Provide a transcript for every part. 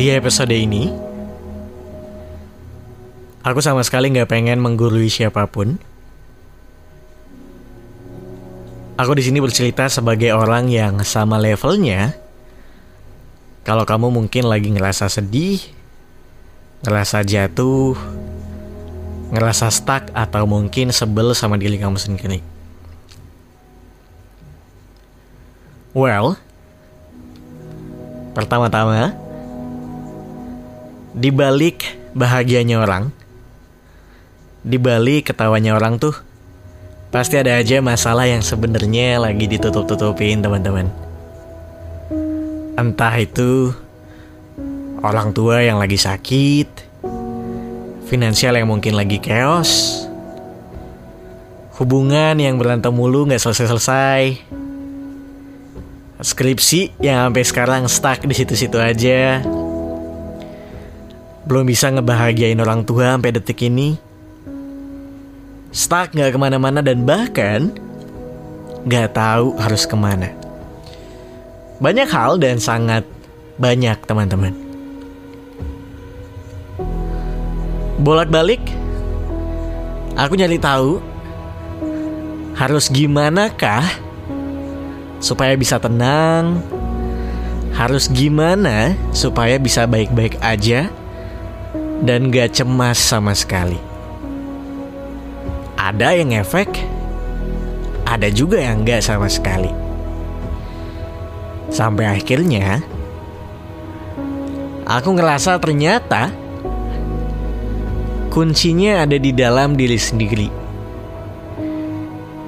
Di episode ini, aku sama sekali nggak pengen menggurui siapa pun. Aku di sini bercerita sebagai orang yang sama levelnya. Kalau kamu mungkin lagi ngerasa sedih, ngerasa jatuh, ngerasa stuck, atau mungkin sebel sama diri kamu sendiri. Well, pertama-tama, di balik bahagianya orang, di balik ketawanya orang tuh, pasti ada aja masalah yang sebenarnya lagi ditutup-tutupin teman-teman. Entah itu orang tua yang lagi sakit, finansial yang mungkin lagi chaos, hubungan yang berantem mulu nggak selesai-selesai, skripsi yang sampai sekarang stuck di situ-situ aja, belum bisa ngebahagiain orang tua sampai detik ini, stuck nggak ke mana-mana dan bahkan nggak tahu harus ke mana. Banyak hal dan sangat banyak teman-teman. Bolak-balik, aku nyari tahu harus gimana kah supaya bisa tenang, harus gimana supaya bisa baik-baik aja dan gak cemas sama sekali. Ada yang efek, ada juga yang gak sama sekali. Sampai akhirnya, aku ngerasa ternyata kuncinya ada di dalam diri sendiri.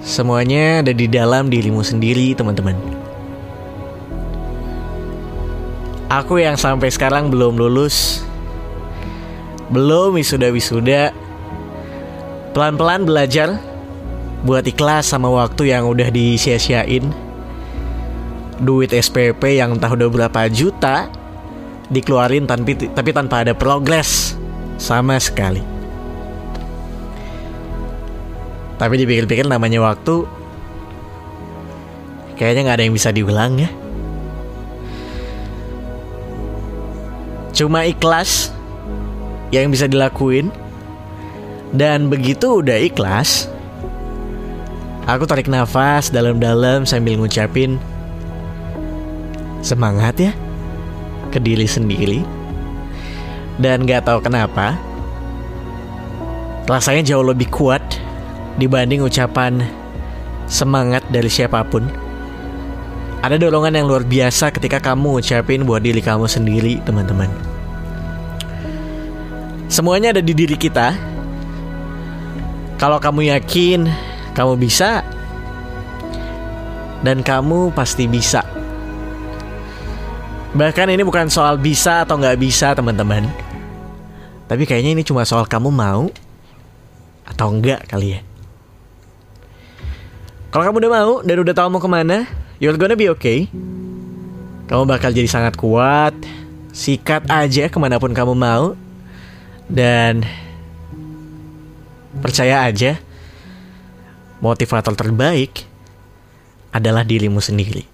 Semuanya ada di dalam dirimu sendiri, teman-teman. Aku yang sampai sekarang belum lulus, belum wisuda-wisuda, pelan-pelan belajar buat ikhlas sama waktu yang udah disia-siain. Duit SPP yang entah udah berapa juta dikeluarin tapi, tapi tanpa ada progres sama sekali. Tapi dipikir-pikir namanya waktu Kayaknya nggak ada yang bisa diulang ya Cuma ikhlas Yang bisa dilakuin Dan begitu udah ikhlas Aku tarik nafas dalam-dalam sambil ngucapin Semangat ya Ke diri sendiri Dan gak tahu kenapa Rasanya jauh lebih kuat dibanding ucapan semangat dari siapa pun. Ada dorongan yang luar biasa ketika kamu ucapin buat diri kamu sendiri, teman-teman. Semuanya ada di diri kita. Kalau kamu yakin kamu bisa, dan kamu pasti bisa. Bahkan ini bukan soal bisa atau nggak bisa, teman-teman. Tapi kayaknya ini cuma soal kamu mau atau enggak kali ya. Kalau kamu udah mau dan udah tahu mau ke mana, you're gonna be okay. Kamu bakal jadi sangat kuat. Sikat aja ke mana pun kamu mau. Dan percaya aja, motivator terbaik adalah dirimu sendiri.